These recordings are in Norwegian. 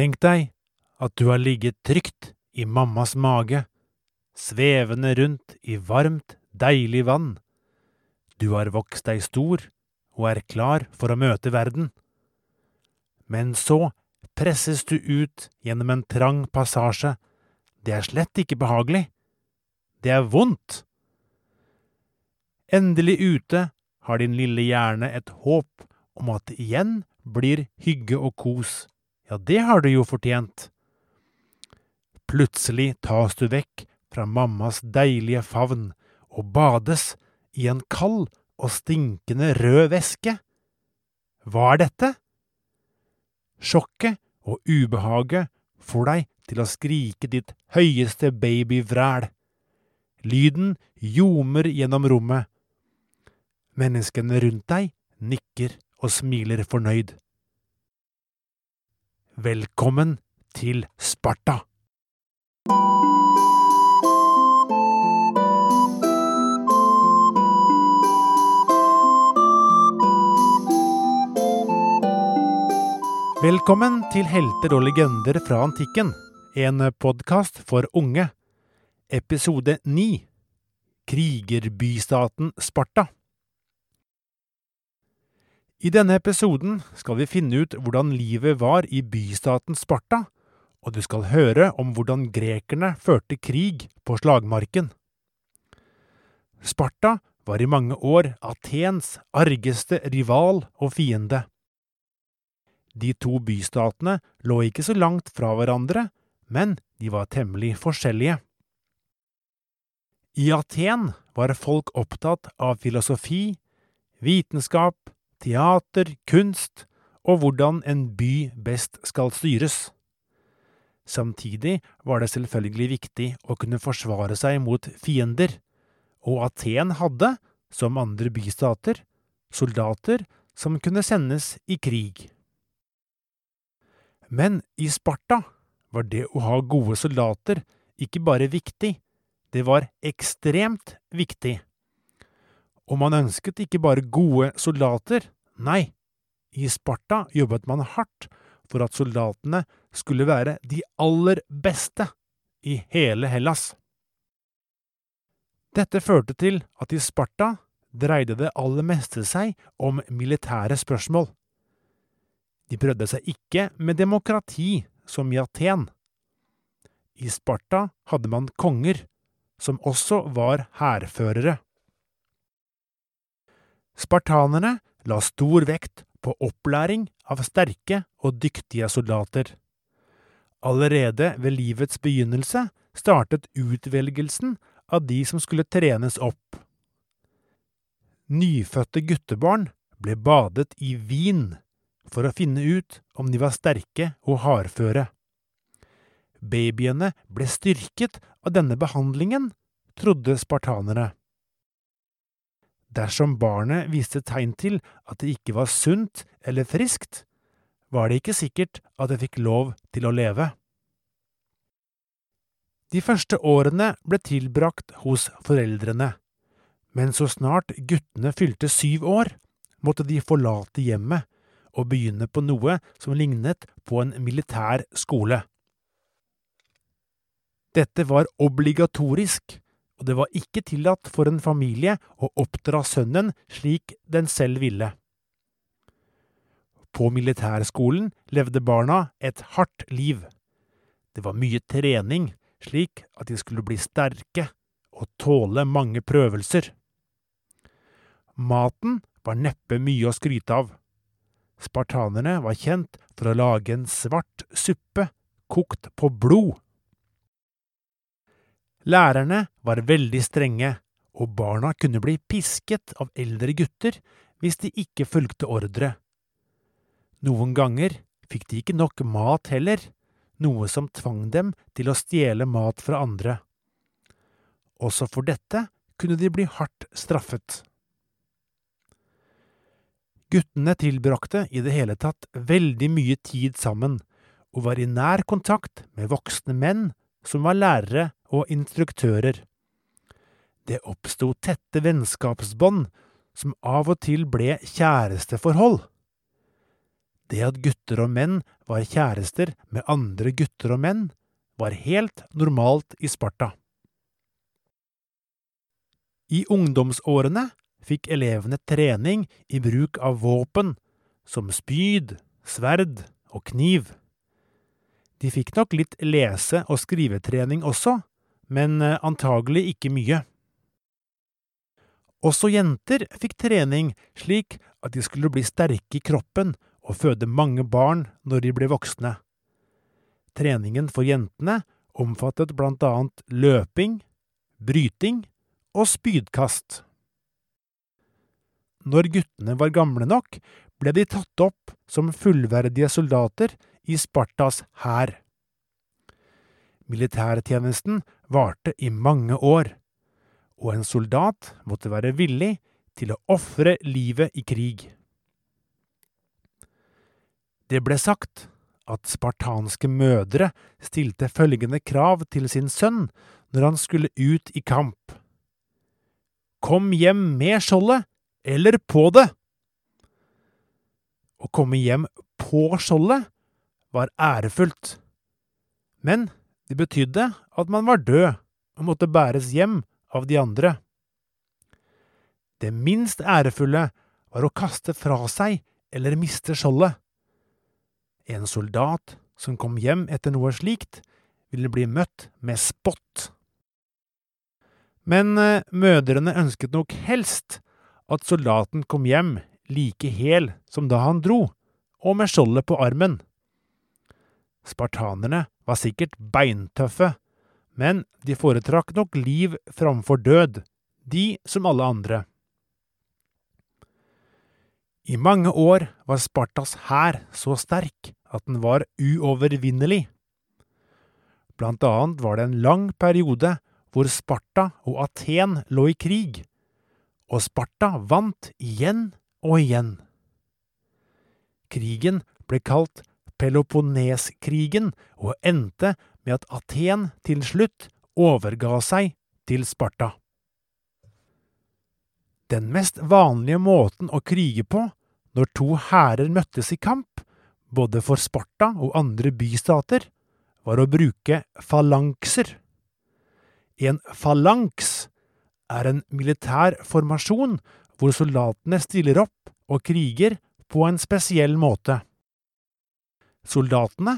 Tenk deg at du har ligget trygt i mammas mage, svevende rundt i varmt, deilig vann. Du har vokst deg stor og er klar for å møte verden. Men så presses du ut gjennom en trang passasje. Det er slett ikke behagelig. Det er vondt. Endelig ute har din lille hjerne et håp om at det igjen blir hygge og kos. Ja, det har du jo fortjent. Plutselig tas du vekk fra mammas deilige favn og bades i en kald og stinkende rød væske. Hva er dette? Sjokket og ubehaget får deg til å skrike ditt høyeste babyvræl. Lyden ljomer gjennom rommet. Menneskene rundt deg nikker og smiler fornøyd. Velkommen til Sparta! Velkommen til Helter og legender fra antikken, en podkast for unge. Episode 9 Krigerbystaten Sparta. I denne episoden skal vi finne ut hvordan livet var i bystaten Sparta, og du skal høre om hvordan grekerne førte krig på slagmarken. Sparta var i mange år Atens argeste rival og fiende. De to bystatene lå ikke så langt fra hverandre, men de var temmelig forskjellige. I Aten var folk opptatt av filosofi, vitenskap, teater, kunst og hvordan en by best skal styres. Samtidig var det selvfølgelig viktig å kunne forsvare seg mot fiender, og Aten hadde, som andre bystater, soldater som kunne sendes i krig. Men i Sparta var det å ha gode soldater ikke bare viktig, det var ekstremt viktig. Og man ønsket ikke bare gode soldater, nei, i Sparta jobbet man hardt for at soldatene skulle være de aller beste i hele Hellas. Dette førte til at i Sparta dreide det aller meste seg om militære spørsmål. De prøvde seg ikke med demokrati som i Aten. I Sparta hadde man konger, som også var hærførere. Spartanerne la stor vekt på opplæring av sterke og dyktige soldater. Allerede ved livets begynnelse startet utvelgelsen av de som skulle trenes opp. Nyfødte guttebarn ble badet i vin for å finne ut om de var sterke og hardføre. Babyene ble styrket av denne behandlingen, trodde spartanere. Dersom barnet viste tegn til at det ikke var sunt eller friskt, var det ikke sikkert at det fikk lov til å leve. De første årene ble tilbrakt hos foreldrene, men så snart guttene fylte syv år, måtte de forlate hjemmet og begynne på noe som lignet på en militær skole. Dette var obligatorisk, og det var ikke tillatt for en familie å oppdra sønnen slik den selv ville. På militærskolen levde barna et hardt liv. Det var mye trening, slik at de skulle bli sterke og tåle mange prøvelser. Maten var neppe mye å skryte av. Spartanerne var kjent for å lage en svart suppe kokt på blod. Lærerne var veldig strenge, og barna kunne bli pisket av eldre gutter hvis de ikke fulgte ordre. Noen ganger fikk de ikke nok mat heller, noe som tvang dem til å stjele mat fra andre. Også for dette kunne de bli hardt straffet. Guttene tilbrakte i det hele tatt veldig mye tid sammen, og var i nær kontakt med voksne menn som var lærere og instruktører. Det oppsto tette vennskapsbånd som av og til ble kjæresteforhold. Det at gutter og menn var kjærester med andre gutter og menn, var helt normalt i Sparta. I ungdomsårene fikk elevene trening i bruk av våpen som spyd, sverd og kniv. De fikk nok litt lese- og skrivetrening også, men eh, antagelig ikke mye. Også jenter fikk trening slik at de skulle bli sterke i kroppen og føde mange barn når de ble voksne. Treningen for jentene omfattet blant annet løping, bryting og spydkast. Når guttene var gamle nok, ble de tatt opp som fullverdige soldater i Spartas hær. Militærtjenesten varte i mange år, og en soldat måtte være villig til å ofre livet i krig. Det ble sagt at spartanske mødre stilte følgende krav til sin sønn når han skulle ut i kamp. Kom hjem med skjoldet, eller på det! Å komme hjem på skjoldet var ærefullt, men det betydde at man var død og måtte bæres hjem av de andre. Det minst ærefulle var å kaste fra seg eller miste skjoldet. En soldat som kom hjem etter noe slikt, ville bli møtt med spott. Men eh, mødrene ønsket nok helst at soldaten kom hjem like hel som da han dro, og med skjoldet på armen. Spartanerne var sikkert beintøffe, men de foretrakk nok liv framfor død, de som alle andre. I mange år var Spartas hær så sterk at den var uovervinnelig. Blant annet var det en lang periode hvor Sparta og Aten lå i krig, og Sparta vant igjen og igjen. Krigen ble kalt Peloponneskrigen og endte med at Aten til slutt overga seg til Sparta. Den mest vanlige måten å krige på når to hærer møttes i kamp, både for Sparta og andre bystater, var å bruke falankser. En falanks er en militær formasjon hvor soldatene stiller opp og kriger på en spesiell måte. Soldatene,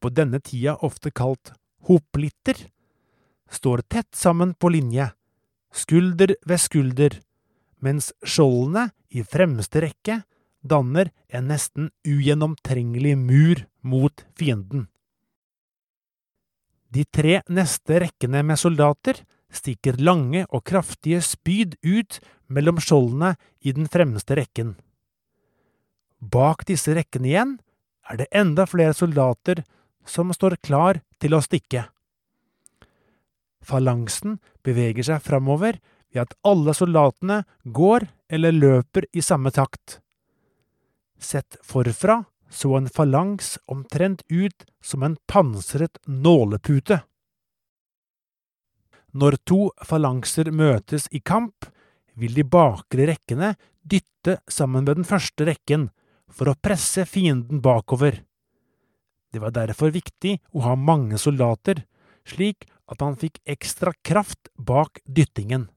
på denne tida ofte kalt hoplitter, står tett sammen på linje, skulder ved skulder, mens skjoldene i fremste rekke danner en nesten ugjennomtrengelig mur mot fienden. De tre neste rekkene med soldater stikker lange og kraftige spyd ut mellom skjoldene i den fremste rekken. Bak disse rekkene igjen er det enda flere soldater som står klar til å stikke. Falansen beveger seg framover ved at alle soldatene går eller løper i samme takt. Sett forfra så en falangs omtrent ut som en pansret nålepute. Når to falanser møtes i kamp, vil de bakre rekkene dytte sammen med den første rekken for å presse fienden bakover. Det var derfor viktig å ha mange soldater, slik at han fikk ekstra kraft bak dyttingen.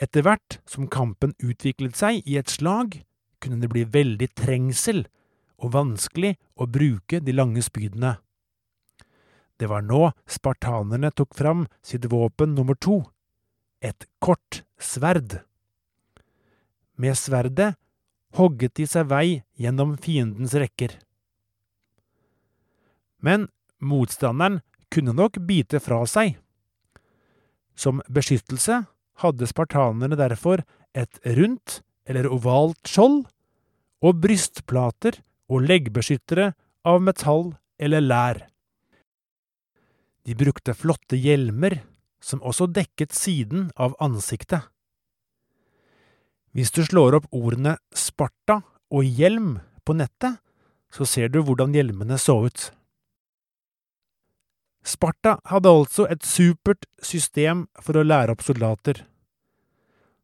Etter hvert som kampen utviklet seg i et slag, kunne det bli veldig trengsel og vanskelig å bruke de lange spydene. Det var nå spartanerne tok fram sitt våpen nummer to, et kort sverd. Med sverdet hogget de seg vei gjennom fiendens rekker. Men motstanderen kunne nok bite fra seg. Som beskyttelse hadde spartanerne derfor et rundt eller ovalt skjold og brystplater og leggbeskyttere av metall eller lær. De brukte flotte hjelmer som også dekket siden av ansiktet. Hvis du slår opp ordene Sparta og hjelm på nettet, så ser du hvordan hjelmene så ut. Sparta hadde altså et supert system for å lære opp soldater.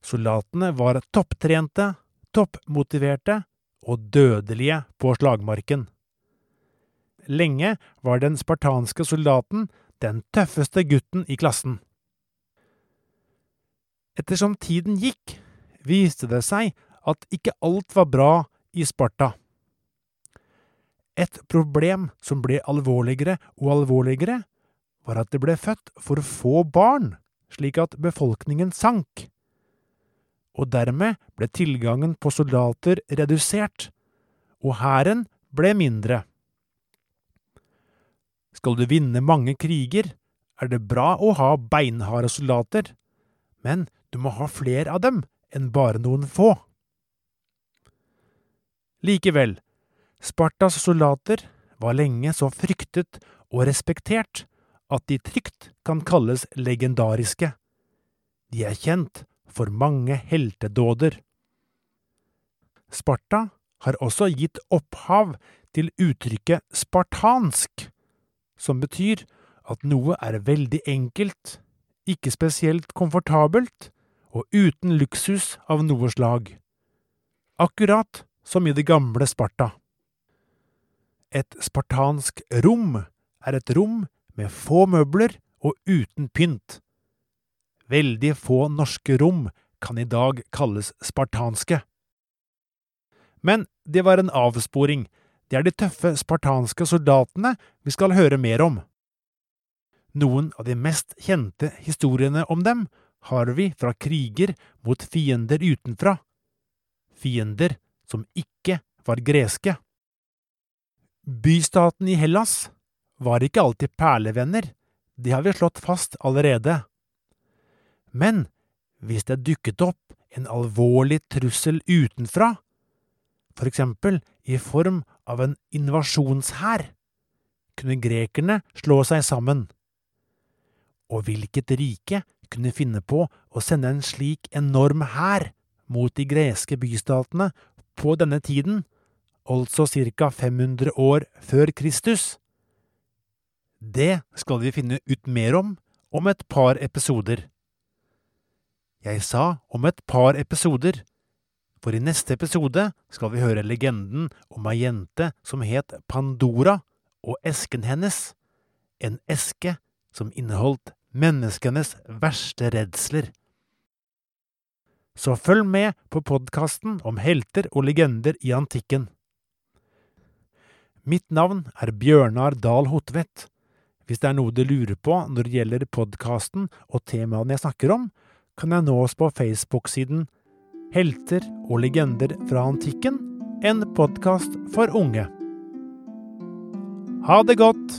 Soldatene var topptrente, toppmotiverte og dødelige på slagmarken. Lenge var den spartanske soldaten den tøffeste gutten i klassen. Ettersom tiden gikk, viste det seg at ikke alt var bra i Sparta. Et problem som ble alvorligere og alvorligere, var at det ble født for få barn, slik at befolkningen sank. Og dermed ble tilgangen på soldater redusert, og hæren ble mindre. Skal du vinne mange kriger, er det bra å ha beinharde soldater, men du må ha flere av dem enn bare noen få. Likevel, Spartas soldater var lenge så fryktet og respektert at de trygt kan kalles legendariske. De er kjent for mange heltedåder. Sparta har også gitt opphav til uttrykket spartansk, som betyr at noe er veldig enkelt, ikke spesielt komfortabelt og uten luksus av noe slag. Akkurat som i det gamle Sparta. Et spartansk rom er et rom med få møbler og uten pynt. Veldig få norske rom kan i dag kalles spartanske. Men det var en avsporing. Det er de tøffe spartanske soldatene vi skal høre mer om. Noen av de mest kjente historiene om dem har vi fra kriger mot fiender utenfra, fiender som ikke var greske. Bystaten i Hellas var ikke alltid perlevenner, det har vi slått fast allerede. Men hvis det dukket opp en alvorlig trussel utenfra, for eksempel i form av en invasjonshær, kunne grekerne slå seg sammen. Og hvilket rike kunne finne på å sende en slik enorm hær mot de greske bystatene på denne tiden, altså ca 500 år før Kristus? Det skal vi finne ut mer om om et par episoder. Jeg sa om et par episoder, for i neste episode skal vi høre legenden om ei jente som het Pandora, og esken hennes, en eske som inneholdt menneskenes verste redsler. Så følg med på podkasten om helter og legender i antikken. Mitt navn er Bjørnar Dahl Hotvedt. Hvis det er noe du lurer på når det gjelder podkasten og temaene jeg snakker om, kan jeg nå oss på Facebook-siden Helter og legender fra antikken, en podkast for unge. Ha det godt!